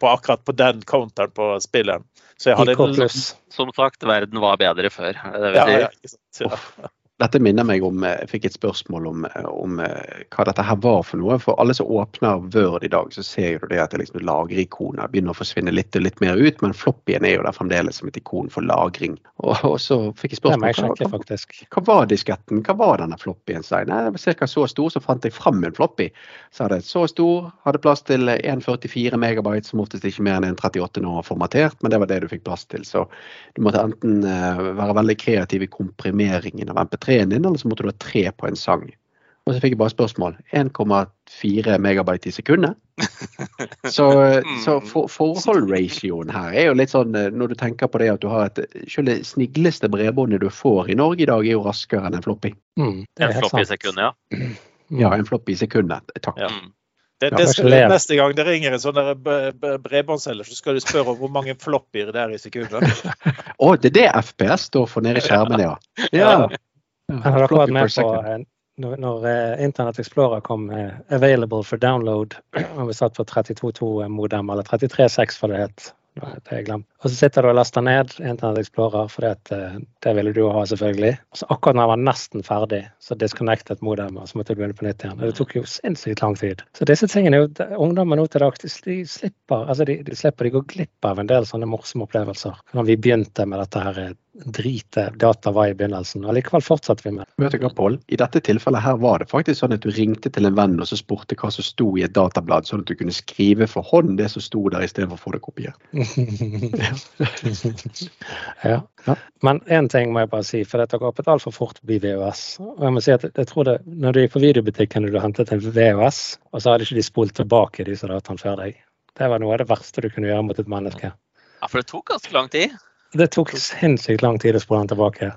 på akkurat på den counteren på spilleren. Så jeg hadde Som sagt, verden var bedre før. Det vil si. Ja, ja, ja. Dette minner meg om eh, Jeg fikk et spørsmål om, eh, om, eh, hva dette her var for noe. For alle som åpner Word i dag, så ser du det at det liksom lagerikoner begynner å forsvinne litt og litt mer ut. Men floppyen er jo der fremdeles som et ikon for lagring. Og, og så fikk jeg spørsmål om, hva, hva var disketten? Hva var denne floppyen? Nei, det var ca. så stor, så fant jeg fram en floppy. Så hadde så stor, hadde plass til 1,44 megabyte, som oftest ikke mer enn 1,38 når formatert, men det var det du fikk plass til. Så du måtte enten være veldig kreativ i komprimeringen av MP3 3-en din, eller så måtte du ha tre på en sang. Og så fikk jeg bare spørsmål. 1,4 megabyte i sekundet. Så, så for, forholdratioen her er jo litt sånn eh, når du tenker på det at du har et Selv det snigleste bredbåndet du får i Norge i dag, er jo raskere enn en floppy. Mm, en floppy i sekundet, ja. Ja, en floppy i sekundet. Takk. Ja. Mm. Det, det skal, neste gang det ringer en sånn bredbåndsselger, så skal du spørre om hvor mange floppyer det er i sekundet. Å, oh, det er det FPS står for nede i skjermen, ja. ja. Jeg har akkurat med på når, når eh, Internet Explorer kom eh, available for download, og vi satt på 32.2-modem, eller 33.6 for det het, det har jeg glemt. Og så sitter du og laster ned Internet Explorer, for det, eh, det ville du ha, selvfølgelig. Og så akkurat når den var nesten ferdig, så disconnected modemet, og så måtte du begynne på nytt igjen. Og det tok jo sinnssykt lang tid. Så disse tingene, jo- ungdommen nå til dags, de slipper, altså de, de slipper, de går glipp av en del sånne morsomme opplevelser. Når vi begynte med dette her drite dritet data var i begynnelsen, og likevel fortsatte vi med. Vet du hva, Pål? I dette tilfellet her var det faktisk sånn at du ringte til en venn og så spurte hva som sto i et datablad, sånn at du kunne skrive for hånd det som sto der, istedenfor å få det kopiert. ja. ja. Men én ting må jeg bare si, for dette har gått altfor fort forbi VHS. Og jeg må si at jeg tror det, når du gikk på videobutikken og du hentet en VHS, og så hadde ikke de spolt tilbake disse dataene før deg. Det var noe av det verste du kunne gjøre mot et menneske. Ja, for det tok ganske lang tid. Det tok sinnssykt lang tid å spole han tilbake.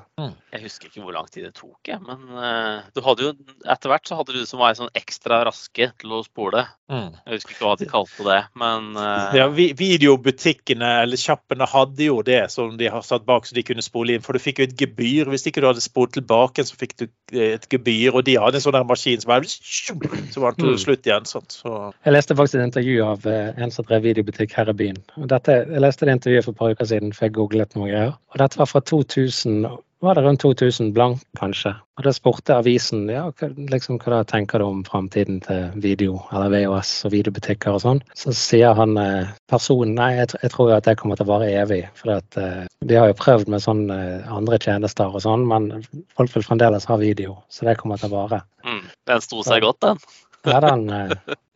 Jeg husker ikke hvor lang tid det tok, jeg, men eh, du hadde jo etter hvert så hadde du som var sånn ekstra raske til å spole. Mm. Jeg husker ikke hva de kalte det, men eh, Ja, videobutikkene eller kjappene hadde jo det som de har satt bak så de kunne spole inn. For du fikk jo et gebyr. Hvis ikke du hadde spolt tilbake, så fikk du eh, et gebyr. Og de hadde en sånn der maskin som bare Så var det Mm. slutt igjen. Sant? Så, Jeg leste faktisk et intervju av en som drev videobutikk her i byen. Dette, jeg leste det intervjuet for et par uker siden, for jeg googlet noe greier. Og dette var fra 2000, var det rundt 2000 blank, kanskje. Og da spurte avisen ja, hva, liksom, hva tenker du om framtiden til video, eller VHS og videobutikker og sånn. Så sier han eh, personen nei, jeg, jeg tror jo at det kommer til å vare evig. For at, eh, de har jo prøvd med sånn eh, andre tjenester og sånn, men folk vil fremdeles ha video. Så det kommer til å vare. mm, den sto seg godt, den. Ja, den, eh,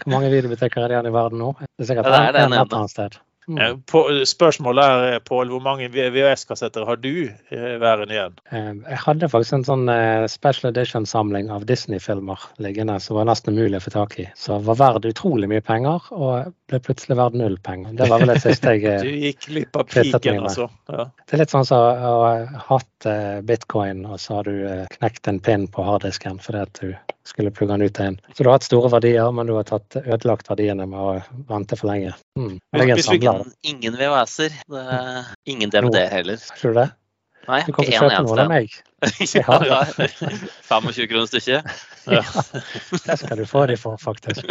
hvor mange videobutikker er det igjen i verden nå? Det er sikkert Ja, det er en, den en et annet sted. Mm. eh, på, spørsmålet er, Pål, hvor mange VHS-kassetter har du eh, værende igjen? Eh, Jeg hadde faktisk en sånn eh, special edition-samling av Disney-filmer liggende som var nesten umulig å få tak i. Så var verdt utrolig mye penger, og ble plutselig verdt null penger. Det var vel det siste jeg Du eh, gikk glipp av piken, altså. Ja. Det er litt sånn som å ha hatt eh, bitcoin, og så har du eh, knekt en pin på harddisken fordi at du skulle plugge den ut igjen. Så du har hatt store verdier, men du har tatt ødelagt verdiene med å vente for lenge. Mm. Hvis vi samler. Ingen, VHS-er. det- Ingen DVD heller. Tror du det? Nei, Du kan få ikke kjøpe noen av meg. ja, ja. 25 kroner stykket. Det skal du få de for, faktisk.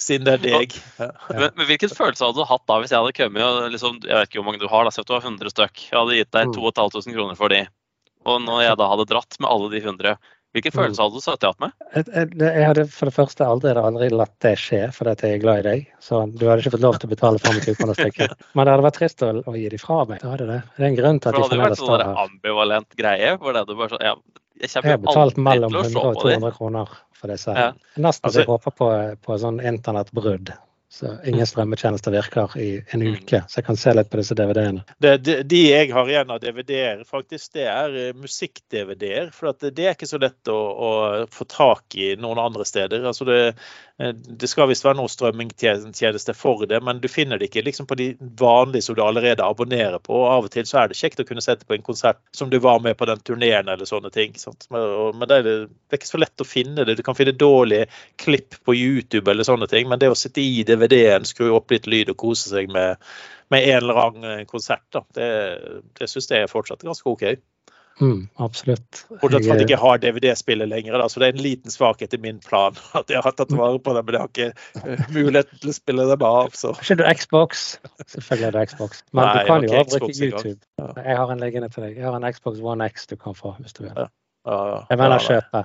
Siden det er deg. Ja. Men, men hvilken følelse hadde du hatt da hvis jeg hadde kommet og liksom, jeg vet ikke hvor mange du har, da, du har 100 stykk. Jeg hadde gitt deg Mm. 2500 kroner for de. Og når jeg da hadde dratt med alle de 100, hvilken følelser hadde du satt deg opp med? Jeg, hadde for det første aldri, aldri latt det skje, fordi jeg er glad i deg. Så du hadde ikke fått lov til å betale 25 kroner stykket. Men det hadde vært trist å, å gi de fra meg. Det hadde det. Det er en grunn til For at det de hadde vært fremdeles sånn står her. ambivalent greie. hvor det du bare sånn, ja, jeg Jeg har betalt mellom 100 og 200 kroner for disse. Ja. Nesten så Altså- jeg håper på, på sånn internettbrudd. Så ingen strømmetjenester virker i en Mm. uke, så jeg kan se litt på disse DVD-ene. De, de jeg har igjen av DVD-er, faktisk, det er eh, musikk-DVD-er. For det, er ikke så lett å, å få tak i noen andre steder. Altså det, det skal visst være noe strømmingtjeneste for det, men du finner det ikke liksom på de vanlige som du allerede abonnerer på. og Av og til så er det kjekt å kunne sette på en konsert som du var med på den turneen eller sånne ting. Sant? Men, det er ikke så lett å finne det. Du kan finne dårlige klipp på YouTube eller sånne ting, men det å sitte i DVD-en, skru opp litt lyd og kose seg med, med en eller annen konsert, da, det, det syns jeg er fortsatt ganske OK. Mm, absolutt. Bortsett fra at jeg ikke har DVD-spillet lenger, da, så det er en liten svakhet i min plan. At jeg har tatt vare på det, men jeg har ikke muligheten mulighet til å spille dem av. Så. ikke du Xbox? Selvfølgelig er du Xbox. Men Nei, du kan jo bruke YouTube. Ja. Jeg har en liggende til deg. Jeg har en Xbox One X du kan få hvis du vil. Ja, ja, Jeg mener ja, kjøpe.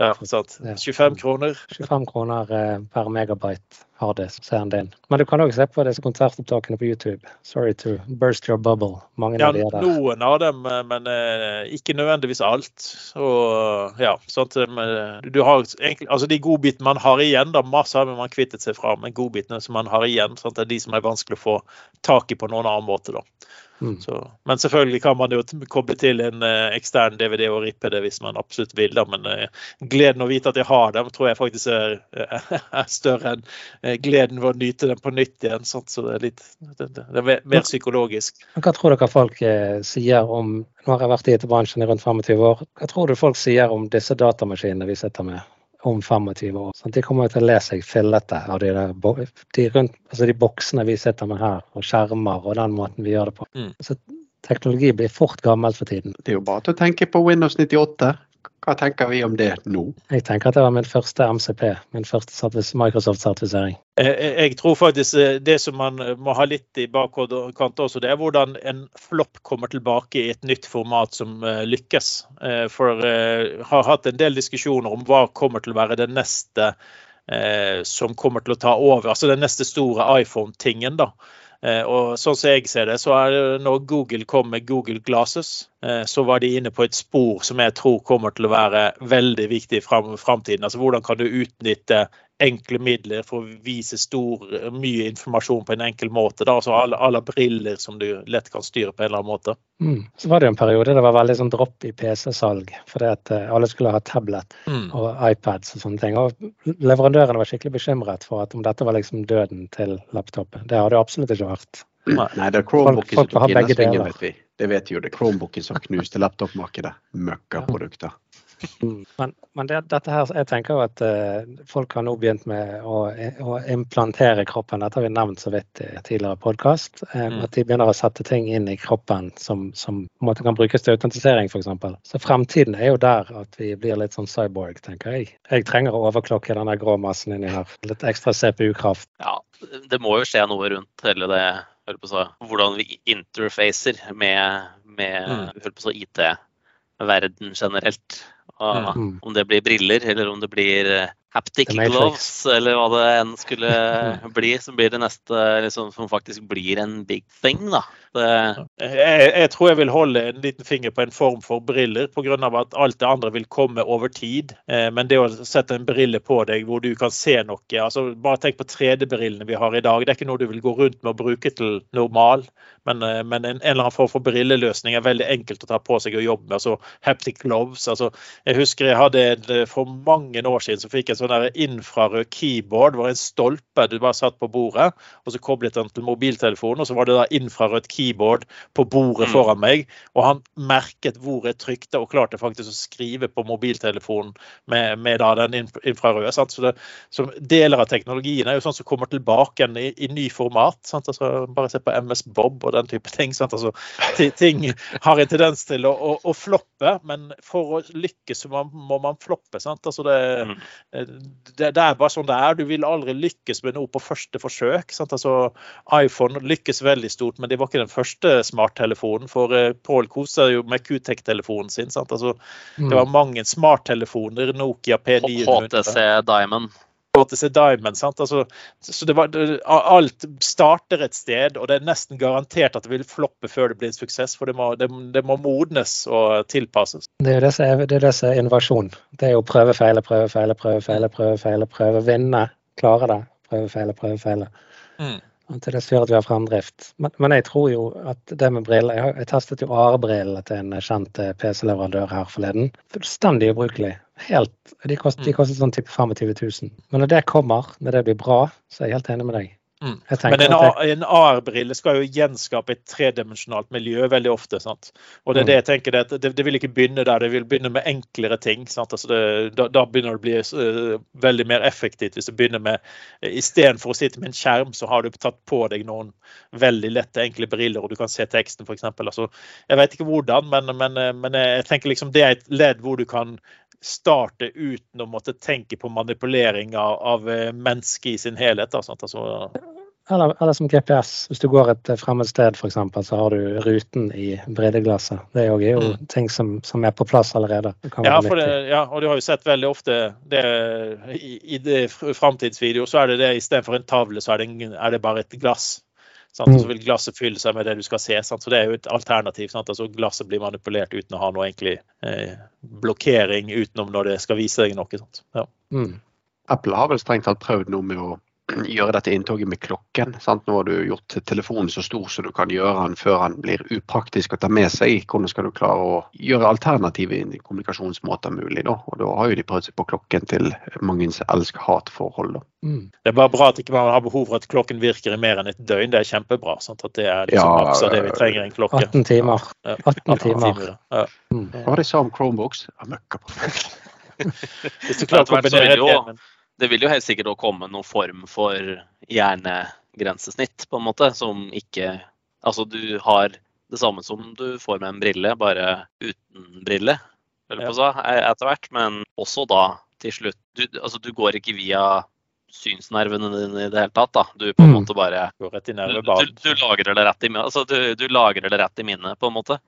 Ja, sant. 25 kroner. 25 kroner eh, per megabyte harddisk, det den din. Men du kan også se på disse konsertopptakene på YouTube. Sorry to burst your bubble. Mange Ja, av de er der. noen av dem, men eh, ikke nødvendigvis alt. Og ja, sånt, eh, du har altså De godbitene man har igjen, da, masse har man kvittet seg fra, men godbitene som man har igjen, det er de som er vanskelig å få tak i på noen annen måte. da. Mm. Så, men selvfølgelig kan man jo koble til en eh, ekstern DVD og rippe det hvis man absolutt vil. da, Men gleden å vite at jeg har dem, tror jeg faktisk er, er større enn gleden ved å nyte den på nytt igjen. Sant? Så det er litt det, det er mer- psykologisk. Hva tror dere folk eh, sier om Nå har jeg vært i IT-bransjen i rundt 25 år. Hva tror du folk sier om disse datamaskinene vi sitter med om 25 år? Sånn, De kommer til å le seg fillete av de, der, bo- de, rundt, altså de boksene vi sitter med her, og skjermer og den måten vi gjør det på. Mm. Så teknologi blir fort gammelt for tiden. Det er jo bare til å tenke på Windows 98. Hva tenker vi om det nå? Jeg tenker at det var min første MCP, min første Microsoft-sertifisering. Jeg, jeg, tror faktisk eh, det som man må ha litt i bakkant også, det er hvordan en flopp kommer tilbake i et nytt format som lykkes. For jeg har hatt en del diskusjoner om hva kommer til å være det neste som kommer til å ta over. Altså den neste store iPhone-tingen. da. Eh, og sånn som jeg ser det, så er det når Google kom med Google Glasses, eh, så var de inne på et spor som jeg tror kommer til å være veldig viktig i framtiden. Altså hvordan kan du utnytte enkle midler for å vise stor, mye informasjon på en enkel måte. Da. Altså alle, alle, briller som du lett kan styre på en eller annen måte. Mm. Så var det en periode det var veldig sånn dropp i PC-salg, fordi at uh, alle skulle ha tablet mm. og iPads og sånne ting. Og leverandørene var skikkelig bekymret for at om dette var liksom døden til laptopen. Det har det absolutt ikke vært. Nei, det er Chromebooken som tok innersvingen, vet vi. Det vet jo. Det er Chromebooken som knuste laptopmarkedet. Møkkaprodukter. Mm. Men, men det, dette her, jeg tenker jo at uh, folk har nå begynt med å, å, implantere kroppen. Dette har vi nevnt så vidt i tidligere podkast. Um, mm. At de begynner å sette ting inn i kroppen som, som måte kan brukes til autentisering f.eks. Så fremtiden er jo der at vi blir litt sånn cyborg, tenker jeg. Jeg trenger å overklokke denne grå massen inni her. Litt ekstra CPU-kraft. Ja, det må jo skje noe rundt hele det hvordan vi interfacer med, med mm. IT-verden generelt. Og mm. Om det blir briller, eller om det blir eh, haptic gloves, eller hva det enn skulle bli, som blir det neste liksom, som faktisk blir en big thing. da. Det... Jeg, jeg, tror jeg vil holde en liten finger på en form for briller, pga. at alt det andre vil komme over tid. Eh, men det å sette en brille på deg hvor du kan se noe altså Bare tenk på 3D-brillene vi har i dag. Det er ikke noe du vil gå rundt med og bruke til normal, men, eh, men en, en, eller annen form for brilleløsning er veldig enkelt å ta på seg og jobbe med. altså Haptic gloves. altså Jeg husker jeg hadde en, for mange år siden så fikk jeg en sånn infrarød keyboard. Det var en stolpe du bare satt på bordet, og så koblet den til mobiltelefonen. Og så var det da infrarødt keyboard på bordet mm. foran meg, og han merket hvor jeg trykte, og klarte faktisk å skrive på mobiltelefonen med, med den infrarøde. Sant? Så, det, så deler av teknologien er jo sånn som kommer tilbake i, i ny format. Altså, bare se på MS Bob og den type ting. Altså, ting har en tendens til å, å, å floppe, men for å lykkes så må man floppe. Altså, det, mm det, det, er bare sånn det er. Du vil aldri lykkes med noe på første forsøk. Altså, iPhone lykkes veldig stort, men det var ikke den første smarttelefonen. For uh, Pål koser jo med QTech-telefonen sin. Altså, mm. Det var mange smarttelefoner. Nokia P900. HTC Diamond. Diamond. Sant? Altså, så det var, det, alt starter et sted, og det er nesten garantert at det vil floppe før det blir en suksess. For det må, det, det må modnes og tilpasses. Det er det som er, det er, innovasjon. Det er jo prøve, feile, prøve, feile, prøve, feile, prøve, feile, prøve, vinne. Klare det. Prøve, feile, prøve, feile. Mm. Til det gjør at vi har fremdrift. Men, men, jeg tror jo at det med briller Jeg, jeg testet jo AR-brillene til en kjent eh, PC-leverandør her forleden. Fullstendig ubrukelig helt De koster, de kostet sånn type 25 000. Men når det kommer, når det blir bra, så er jeg helt enig med deg. Mm. Men en, en AR-brille skal jo gjenskape et tredimensjonalt miljø veldig ofte. Sant? Og det er det jeg tenker, det, det, det, vil ikke begynne der, det vil begynne med enklere ting. Altså det, da, da, begynner det å bli uh, veldig mer effektivt hvis du begynner med uh, Istedenfor å sitte med en skjerm, så har du tatt på deg noen veldig lette, enkle briller, og du kan se teksten f.eks. Altså, jeg vet ikke hvordan, men, men, eh, men jeg tenker liksom det er et ledd hvor du kan starte uten å måtte tenke på manipulering av, av eh, mennesket i sin helhet. Altså, eller, eller, som GPS. Hvis du går et fremmed sted f.eks., så har du ruten i bredeglasset. Det er jo mm. ting som, som, er på plass allerede. Ja, det, ja, og du har jo sett veldig ofte det, i, i framtidsvideoer, så er det det istedenfor en tavle, så er det, er det bare et glass. Sant? Og så mm. vil glasset fylle seg med det du skal se. Sant? Så Det er jo et alternativ. Sant? Altså Glasset blir manipulert uten å ha noe egentlig eh, blokkering utenom når det skal vise deg noe. Sant? Ja. Mm. Apple har vel strengt tatt prøvd noe med å gjøre dette inntoget med klokken. Sant? Nå har du gjort telefonen så stor så du kan gjøre den før den blir upraktisk å ta med seg. Hvordan skal du klare å gjøre alternative kommunikasjonsmåter mulig? Da? Og da har jo de prøvd seg på klokken til mangens elsk-hat-forhold. Mm. Det er bare bra at ikke man har behov for at klokken virker i mer enn et døgn. Det er kjempebra. Sant? At det er liksom ja, maks av det vi trenger i en klokke. 18 timer. Ja. 18 18 timer. Ja. Mm. Hva var det jeg sa om Chromebooks? Møkka på Hvis du klarer å kombinere det men det vil jo helt sikkert komme noen form for hjernegrensesnitt, på en måte, som ikke Altså du har det samme som du får med en brille, bare uten brille. si, e- etter hvert. Men også da, til slutt Du, altså, du går ikke via synsnervene dine i det hele tatt. da. Du på en Mm. måte bare du, du, du lagrer det rett i minnet. Altså, du, du lagrer det rett i minnet, på en måte.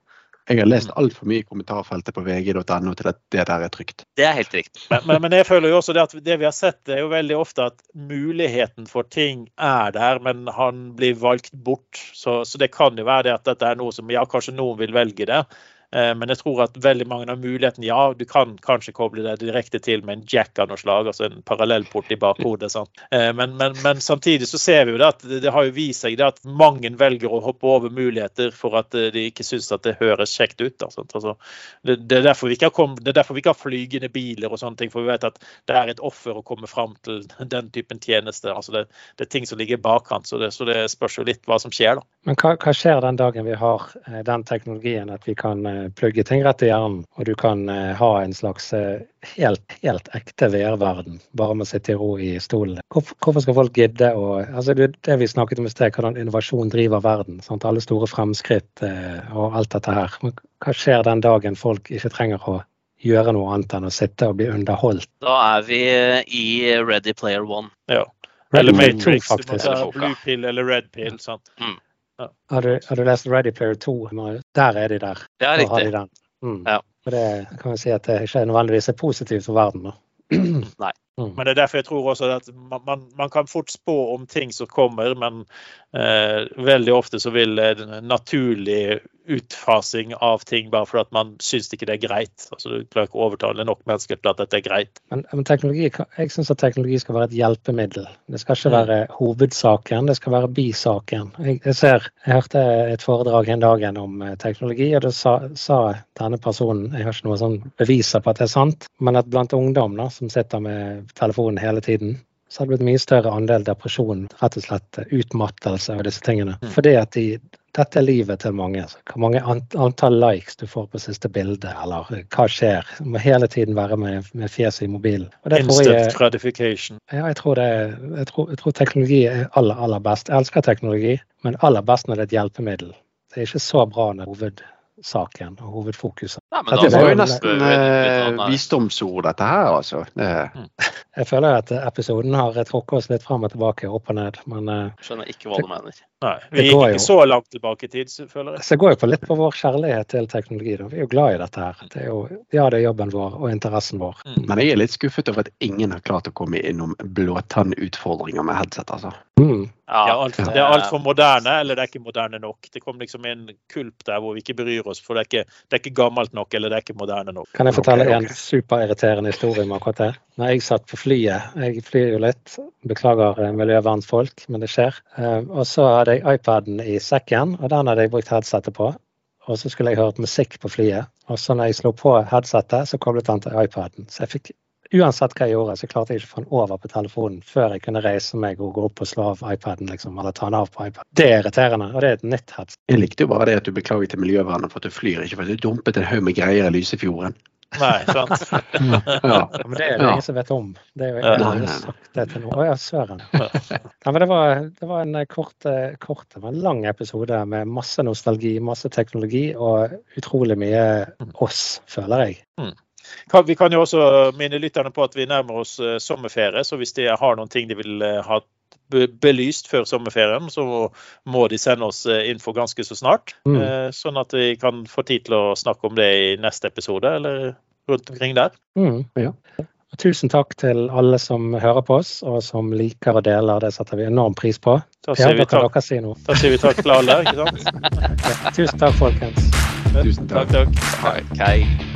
Jeg har lest altfor mye i kommentarfeltet på vg.no til at det der er trygt. Det er helt riktig. Men, men, men jeg føler jo også det at det vi har sett, det er jo veldig ofte at muligheten for ting er der, men han blir valgt bort. Så, så det kan jo være det at dette er noe som ja, kanskje noen vil velge det. Eh, Men jeg tror at veldig mange av mulighetene Ja, du kan kanskje koble det direkte til med en jack av noe slag, altså en parallellport i bakhodet. Eh, Men, men, men samtidig så ser vi jo det at det har jo vist seg det at mange velger å hoppe over muligheter for at eh, de ikke syns at det høres kjekt ut. Da? Altså, det, det, er derfor vi ikke har har flygende biler og sånne ting, for vi vet at det er et offer å komme fram til den typen tjeneste. altså Det, det er ting som ligger bakkant, så det, så det spørs jo litt hva som skjer. da. Men hva, hva skjer den dagen vi har den teknologien at vi kan plugge ting rett i hjernen, og du kan eh, ha en slags eh, helt, helt ekte VR-verden bare med å sitte i ro i stolen? Hvorfor, skal folk gidde å altså det, det vi snakket om i sted, hvordan innovasjon driver verden. Sant? Alle store fremskritt eh, og alt dette her. Men hva skjer den dagen folk ikke trenger å gjøre noe annet enn å sitte og bli underholdt? Da er vi i Ready Player One. Ja. Eller Player 2, Matrix. Faktisk. blue pill eller red pill. sant? Har du, har du lest Ready Player 2? Der er de der. Ja, riktig. har de den. Mm. Ja. Og det kan vi si at det ikke nødvendigvis er positivt for verden. Da. Nei. Mm. Men det er derfor jeg tror også at man, man, man kan fort spå om ting som kommer, men eh, veldig ofte så vil en naturlig utfasing av ting bare fordi man syns ikke det er greit. Altså Du klarer ikke å overtale nok mennesker til at dette er greit. Men, men teknologi, jeg syns at teknologi skal være et hjelpemiddel. Det skal ikke være hovedsaken, det skal være bisaken. Jeg ser, jeg hørte et foredrag en dag om eh, teknologi, og da sa, sa denne personen Jeg har ikke noe sånn beviser på at det er sant, men at blant ungdom da, som sitter med telefonen hele tiden, så har det blitt mye større andel depresjon, rett og slett eh, utmattelse og disse tingene. Mm. Fordi at de, dette er livet til mange. Så hvor mange antall likes du får på siste bilde, eller eh, hva skjer. Du må hele tiden være med, med fjeset i mobilen. Tror jeg, Instant gratification. ja, jeg, tror det, jeg, tror, jeg tror teknologi er aller, aller best. Jeg elsker teknologi, men aller best når det er et hjelpemiddel. Det er ikke så bra når det hovedsaken og hovedfokuset. Nei, men Dette var jo nesten eh, visdomsord, dette her, altså. Det, Jeg føler at episoden har tråkket oss litt fram og tilbake, opp og ned. Men eh, Skjønner ikke hva du mener. Nei, vi går gikk jo. ikke så langt tilbake i tid, så føler jeg. så går jo på litt på vår kjærlighet til teknologi. Da. Vi er jo glad i dette her. Det er jo, ja, det er jobben vår og interessen vår. men jeg er litt skuffet over at ingen har klart å komme innom blåtannutfordringer med headset, altså. Mm. Det er alt- det er altfor moderne, eller det er ikke moderne nok. Det kom liksom en kulp der hvor vi ikke bryr oss, for det er ikke, det er ikke gammelt nok eller det er ikke moderne nok. Kan jeg fortelle okay, okay. en superirriterende historie om akkurat det? Når jeg satt på flyet, jeg flyr jo litt, beklager eh, miljøvernfolk, men det skjer. Eh, Og så hadde jeg iPaden i sekken, og den hadde jeg brukt headsetet på. Og så skulle jeg hørt musikk på flyet. Og så når jeg slo på headsetet, så koblet den til iPaden. Så jeg fikk Uansett hva jeg gjorde, så klarte jeg ikke å få den over på telefonen før jeg kunne reise meg og gå opp og slå av iPaden, liksom, eller ta den av på iPaden. Det er irriterende, og det er et nytt headset. Jeg likte jo bare det at du beklaget til Miljøvernet for at du flyr, ikke for at du dumpet en haug med greier i Lysefjorden. Nei, sant? Ja. Ja, men det er det Ja. ingen som vet om. Det er jo ingen som har sagt det til noen. Å ja, søren. Nei, men det var, det var en eh, kort, eh, kort, men lang episode med masse nostalgi, masse teknologi og utrolig mye oss, føler jeg. Kan- Vi kan jo også minne lytterne på at vi nærmer oss eh, sommerferie, så hvis de har noen ting de vil ha be- belyst før sommerferien, så må de sende oss eh, info ganske så snart. Mm. eh, Sånn at vi kan få tid til å snakke om det i neste episode, eller rundt omkring der. Mm. Ja. Og tusen takk til alle som hører på oss, og som liker og deler. Det setter vi enorm pris på. Da sier vi takk, si da sier vi takk til alle, ikke sant? Ja, tusen takk, folkens. Tusen takk. Takk, takk. OK.